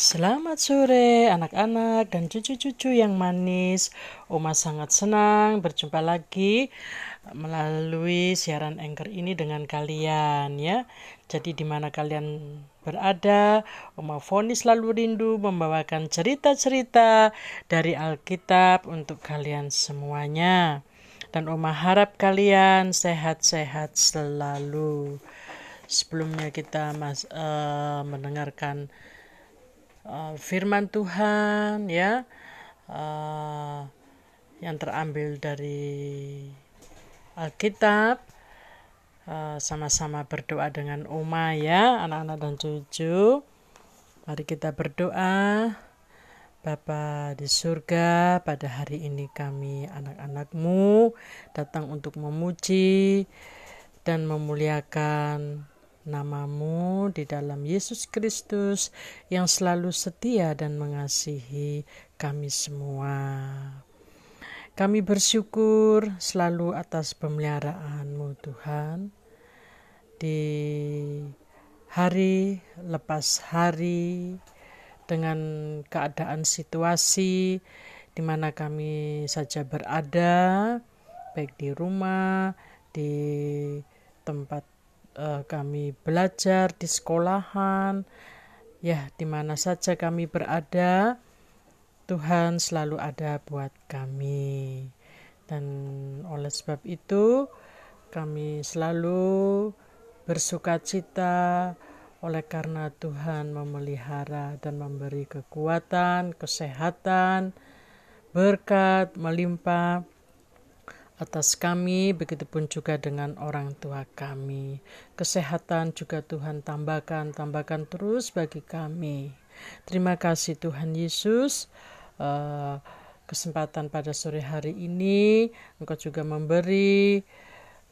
Selamat sore anak-anak dan cucu-cucu yang manis. Oma sangat senang berjumpa lagi melalui siaran Anchor ini dengan kalian ya. Jadi di mana kalian berada, Oma Foni selalu rindu membawakan cerita-cerita dari Alkitab untuk kalian semuanya. Dan Oma harap kalian sehat-sehat selalu. Sebelumnya kita mas, uh, mendengarkan uh, firman Tuhan ya. Uh, yang terambil dari Alkitab. Uh, sama-sama berdoa dengan Oma ya anak-anak dan cucu. Mari kita berdoa. Bapa di surga pada hari ini kami anak-anakmu datang untuk memuji dan memuliakan namamu di dalam Yesus Kristus yang selalu setia dan mengasihi kami semua. Kami bersyukur selalu atas pemeliharaanmu Tuhan. Di hari lepas hari dengan keadaan situasi di mana kami saja berada, baik di rumah, di tempat uh, kami belajar di sekolahan, ya di mana saja kami berada, Tuhan selalu ada buat kami. Dan oleh sebab itu, kami selalu bersuka cita oleh karena Tuhan memelihara dan memberi kekuatan, kesehatan, berkat melimpah atas kami, begitupun juga dengan orang tua kami. Kesehatan juga Tuhan tambahkan, tambahkan terus bagi kami. Terima kasih Tuhan Yesus. Uh, kesempatan pada sore hari ini, Engkau juga memberi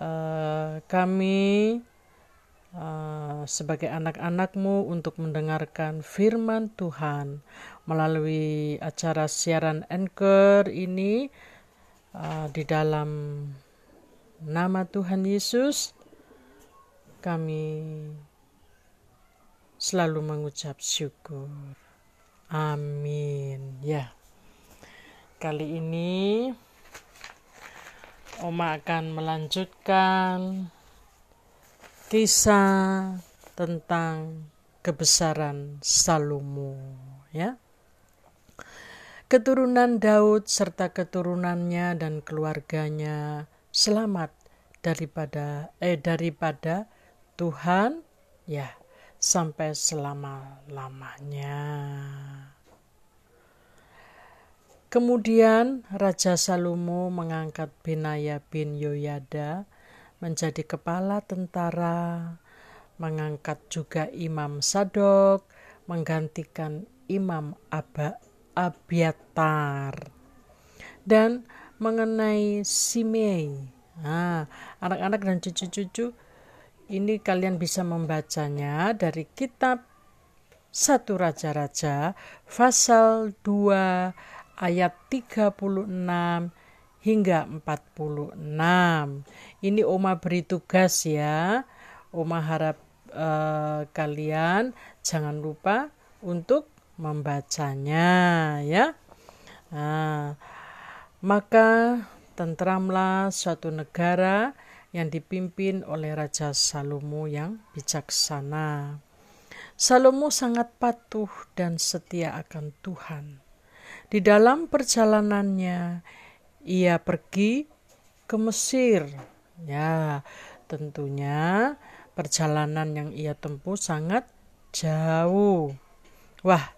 uh, kami uh, sebagai anak-anakmu untuk mendengarkan firman Tuhan melalui acara siaran Anchor ini uh, di dalam nama Tuhan Yesus kami selalu mengucap syukur. Amin. Ya. Kali ini Oma akan melanjutkan kisah tentang kebesaran Salomo, ya keturunan Daud serta keturunannya dan keluarganya selamat daripada eh daripada Tuhan ya sampai selama-lamanya. Kemudian Raja Salomo mengangkat Benaya bin Yoyada menjadi kepala tentara, mengangkat juga Imam Sadok menggantikan Imam Aba Abiatar. Dan mengenai Simei, nah, anak-anak dan cucu-cucu, ini kalian bisa membacanya dari kitab satu Raja-Raja pasal 2 ayat 36 hingga 46. Ini Oma beri tugas ya. Oma harap uh, kalian jangan lupa untuk membacanya ya. Nah, maka tentramlah suatu negara yang dipimpin oleh Raja Salomo yang bijaksana. Salomo sangat patuh dan setia akan Tuhan. Di dalam perjalanannya, ia pergi ke Mesir. Ya, tentunya perjalanan yang ia tempuh sangat jauh. Wah,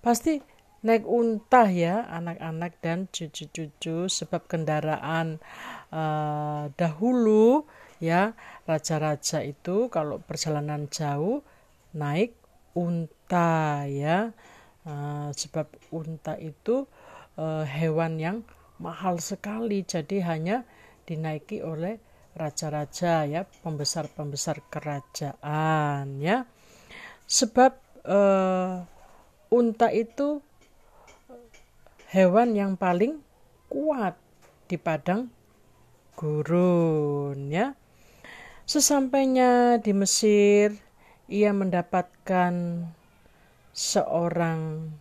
pasti naik unta ya anak-anak dan cucu-cucu sebab kendaraan uh, dahulu ya raja-raja itu kalau perjalanan jauh naik unta ya. Uh, sebab unta itu uh, hewan yang mahal sekali. Jadi hanya dinaiki oleh raja-raja ya pembesar-pembesar kerajaan ya. Sebab uh, unta itu hewan yang paling kuat di padang gurun ya. Sesampainya di Mesir, ia mendapatkan seorang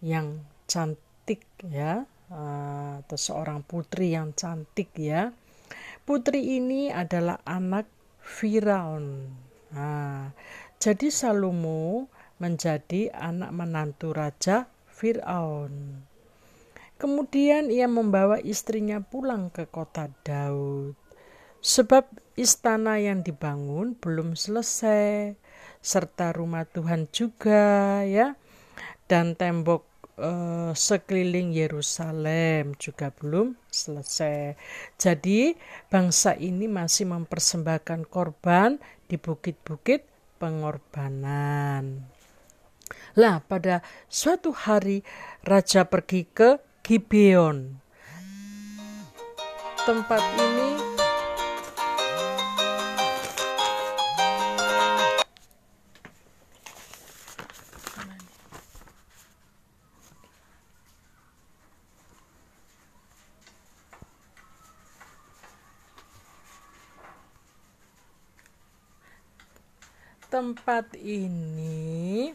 yang cantik ya eh, atau seorang putri yang cantik ya. Putri ini adalah anak Firaun. Nah, jadi Salomo menjadi anak menantu raja Firaun. Kemudian ia membawa istrinya pulang ke kota Daud. Sebab istana yang dibangun belum selesai serta rumah Tuhan juga ya dan tembok uh, sekeliling Yerusalem juga belum selesai. Jadi bangsa ini masih mempersembahkan korban di bukit-bukit pengorbanan. Lah pada suatu hari raja pergi ke Gibeon. Tempat ini tempat ini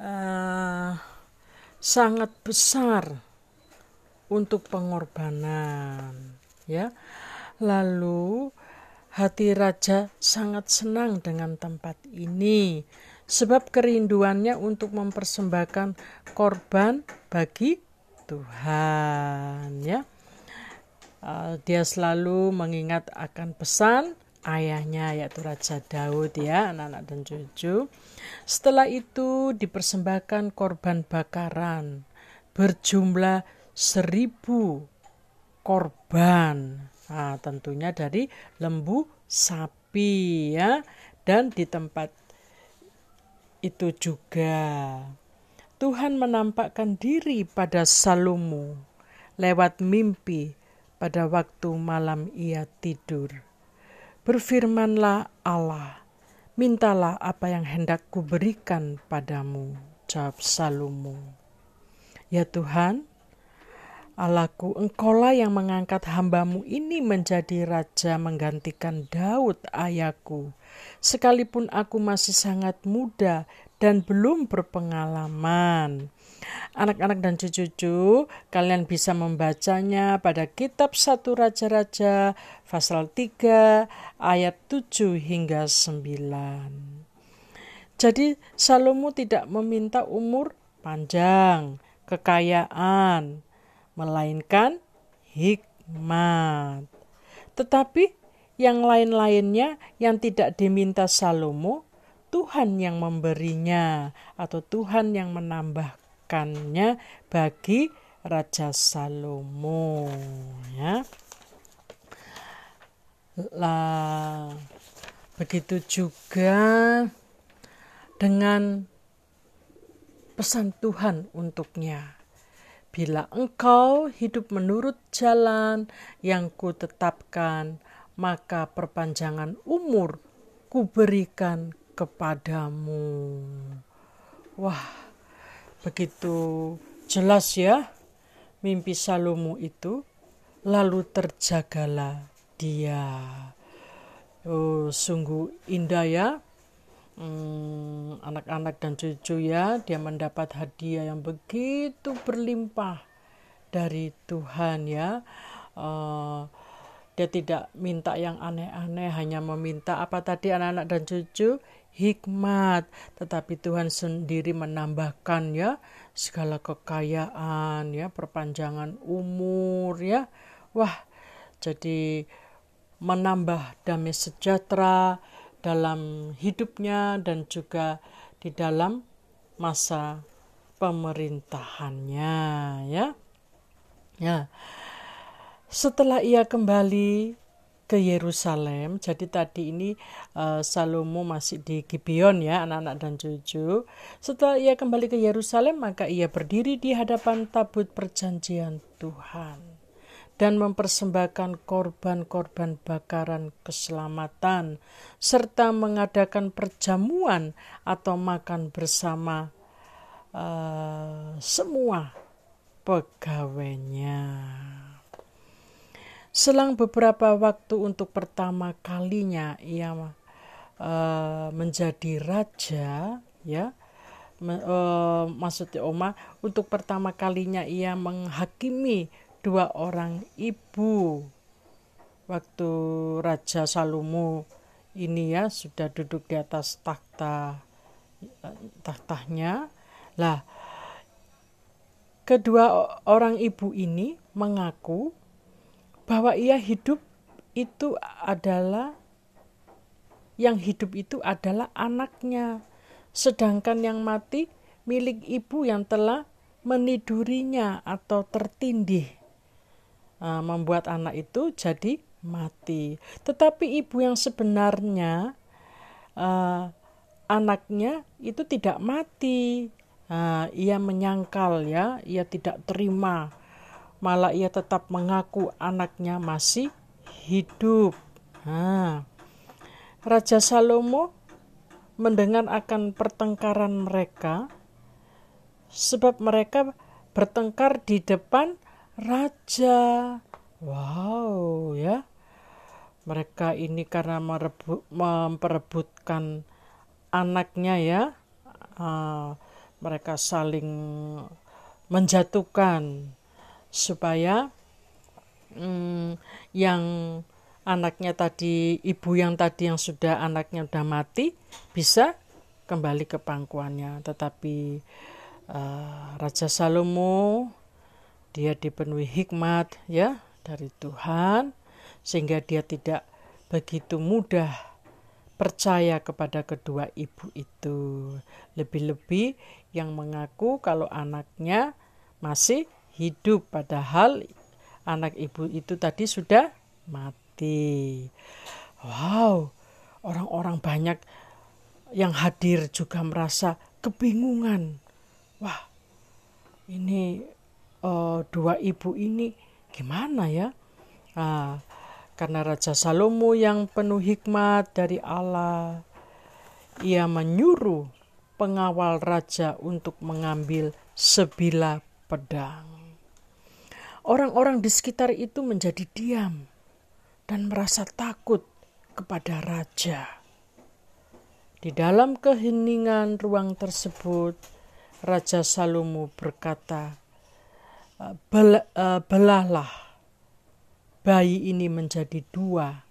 uh, sangat besar untuk pengorbanan ya. Lalu hati raja sangat senang dengan tempat ini sebab kerinduannya untuk mempersembahkan korban bagi Tuhan ya. Uh, dia selalu mengingat akan pesan ayahnya yaitu Raja Daud ya anak-anak dan cucu. Setelah itu dipersembahkan korban bakaran berjumlah seribu korban. Nah, tentunya dari lembu sapi ya dan di tempat itu juga Tuhan menampakkan diri pada Salomo lewat mimpi pada waktu malam ia tidur. Berfirmanlah Allah, mintalah apa yang hendak kuberikan padamu, jawab Salomo. Ya Tuhan, Allahku, engkaulah yang mengangkat hambamu ini menjadi raja menggantikan Daud ayahku. Sekalipun aku masih sangat muda dan belum berpengalaman. Anak-anak dan cucu-cucu, kalian bisa membacanya pada kitab satu Raja-Raja pasal 3 ayat 7 hingga 9. Jadi Salomo tidak meminta umur panjang, kekayaan, melainkan hikmat. Tetapi yang lain-lainnya yang tidak diminta Salomo, Tuhan yang memberinya atau Tuhan yang menambah menggunakannya bagi Raja Salomo ya. Lah begitu juga dengan pesan Tuhan untuknya. Bila engkau hidup menurut jalan yang kutetapkan, maka perpanjangan umur kuberikan kepadamu. Wah, Begitu jelas ya mimpi Salomo itu lalu terjagalah dia. Oh, sungguh indah ya. Hmm, anak-anak dan cucu ya, dia mendapat hadiah yang begitu berlimpah dari Tuhan ya. Uh, dia tidak minta yang aneh-aneh, hanya meminta apa tadi anak-anak dan cucu hikmat, tetapi Tuhan sendiri menambahkan ya segala kekayaan ya, perpanjangan umur ya. Wah, jadi menambah damai sejahtera dalam hidupnya dan juga di dalam masa pemerintahannya ya. Ya. Setelah ia kembali ke Yerusalem. Jadi tadi ini uh, Salomo masih di Gibeon ya, anak-anak dan cucu. Setelah ia kembali ke Yerusalem, maka ia berdiri di hadapan tabut perjanjian Tuhan dan mempersembahkan korban-korban bakaran keselamatan serta mengadakan perjamuan atau makan bersama uh, semua pegawainya. Selang beberapa waktu untuk pertama kalinya ia uh, menjadi raja ya uh, maksudnya Oma untuk pertama kalinya ia menghakimi dua orang ibu. Waktu Raja Salomo ini ya sudah duduk di atas takhta tahtanya. Lah kedua orang ibu ini mengaku bahwa ia hidup itu adalah yang hidup itu adalah anaknya. Sedangkan yang mati milik ibu yang telah menidurinya atau tertindih uh, membuat anak itu jadi mati. Tetapi ibu yang sebenarnya uh, anaknya itu tidak mati. Uh, ia menyangkal ya ia tidak terima. Malah ia tetap mengaku anaknya masih hidup. Nah, Raja Salomo mendengar akan pertengkaran mereka sebab mereka bertengkar di depan raja. Wow, ya. Mereka ini karena merebut, memperebutkan anaknya ya. Uh, mereka saling menjatuhkan supaya um, yang anaknya tadi ibu yang tadi yang sudah anaknya sudah mati bisa kembali ke pangkuannya tetapi uh, Raja Salomo dia dipenuhi hikmat ya dari Tuhan sehingga dia tidak begitu mudah percaya kepada kedua ibu itu lebih-lebih yang mengaku kalau anaknya masih hidup padahal anak ibu itu tadi sudah mati. Wow, orang-orang banyak yang hadir juga merasa kebingungan. Wah, ini uh, dua ibu ini gimana ya? Nah, karena Raja Salomo yang penuh hikmat dari Allah, ia menyuruh pengawal raja untuk mengambil sebilah pedang. Orang-orang di sekitar itu menjadi diam dan merasa takut kepada raja. Di dalam keheningan ruang tersebut, Raja Salomo berkata, Bel uh, belahlah bayi ini menjadi dua.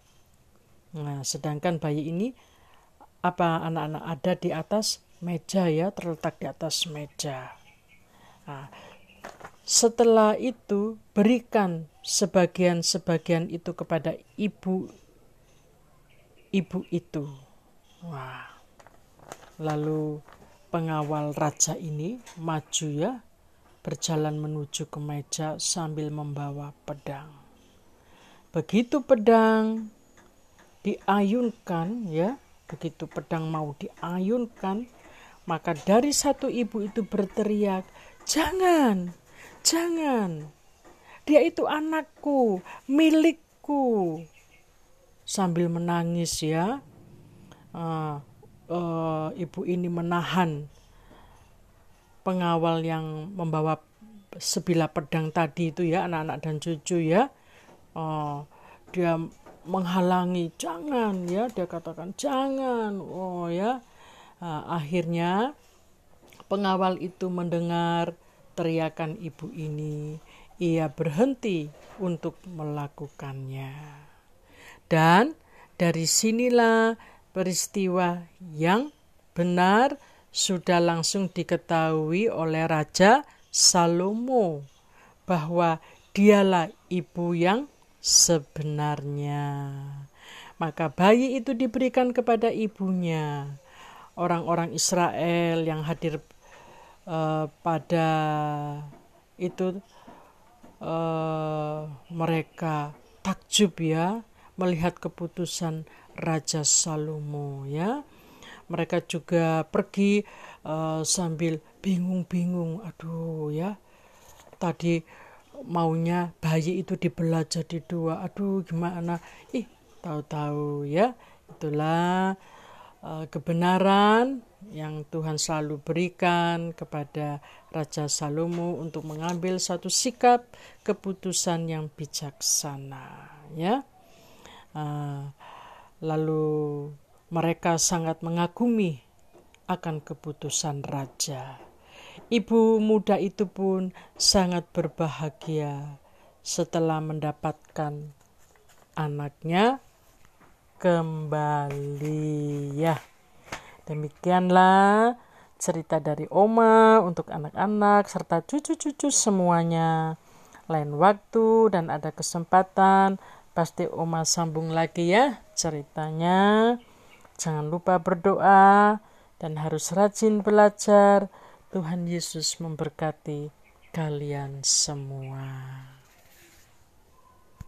Nah, sedangkan bayi ini apa anak-anak ada di atas meja ya, terletak di atas meja. Nah, setelah itu berikan sebagian-sebagian itu kepada ibu ibu itu. Wah. Lalu pengawal raja ini maju ya, berjalan menuju ke meja sambil membawa pedang. Begitu pedang diayunkan ya, begitu pedang mau diayunkan, maka dari satu ibu itu berteriak, "Jangan! Jangan! Dia itu anakku, milikku. Sambil menangis ya, uh, uh, ibu ini menahan pengawal yang membawa sebilah pedang tadi itu ya anak-anak dan cucu ya. Uh, dia menghalangi, jangan ya dia katakan jangan. Oh ya, uh, akhirnya pengawal itu mendengar teriakan ibu ini ia berhenti untuk melakukannya. Dan dari sinilah peristiwa yang benar sudah langsung diketahui oleh Raja Salomo bahwa dialah ibu yang sebenarnya. Maka bayi itu diberikan kepada ibunya. Orang-orang Israel yang hadir uh, pada itu uh, mereka takjub ya melihat keputusan Raja Salomo ya. Mereka juga pergi uh, sambil bingung-bingung, aduh ya. Tadi maunya bayi itu dibelah jadi dua, aduh gimana? Ih, tahu-tahu ya. Itulah uh, kebenaran yang Tuhan selalu berikan kepada Raja Salomo untuk mengambil satu sikap keputusan yang bijaksana ya uh, lalu Mereka sangat mengagumi akan keputusan raja. Ibu muda itu pun sangat berbahagia setelah mendapatkan anaknya kembali ya. Demikianlah cerita dari Oma untuk anak-anak serta cucu-cucu semuanya. Lain waktu dan ada kesempatan pasti Oma sambung lagi ya ceritanya. Jangan lupa berdoa dan harus rajin belajar. Tuhan Yesus memberkati kalian semua.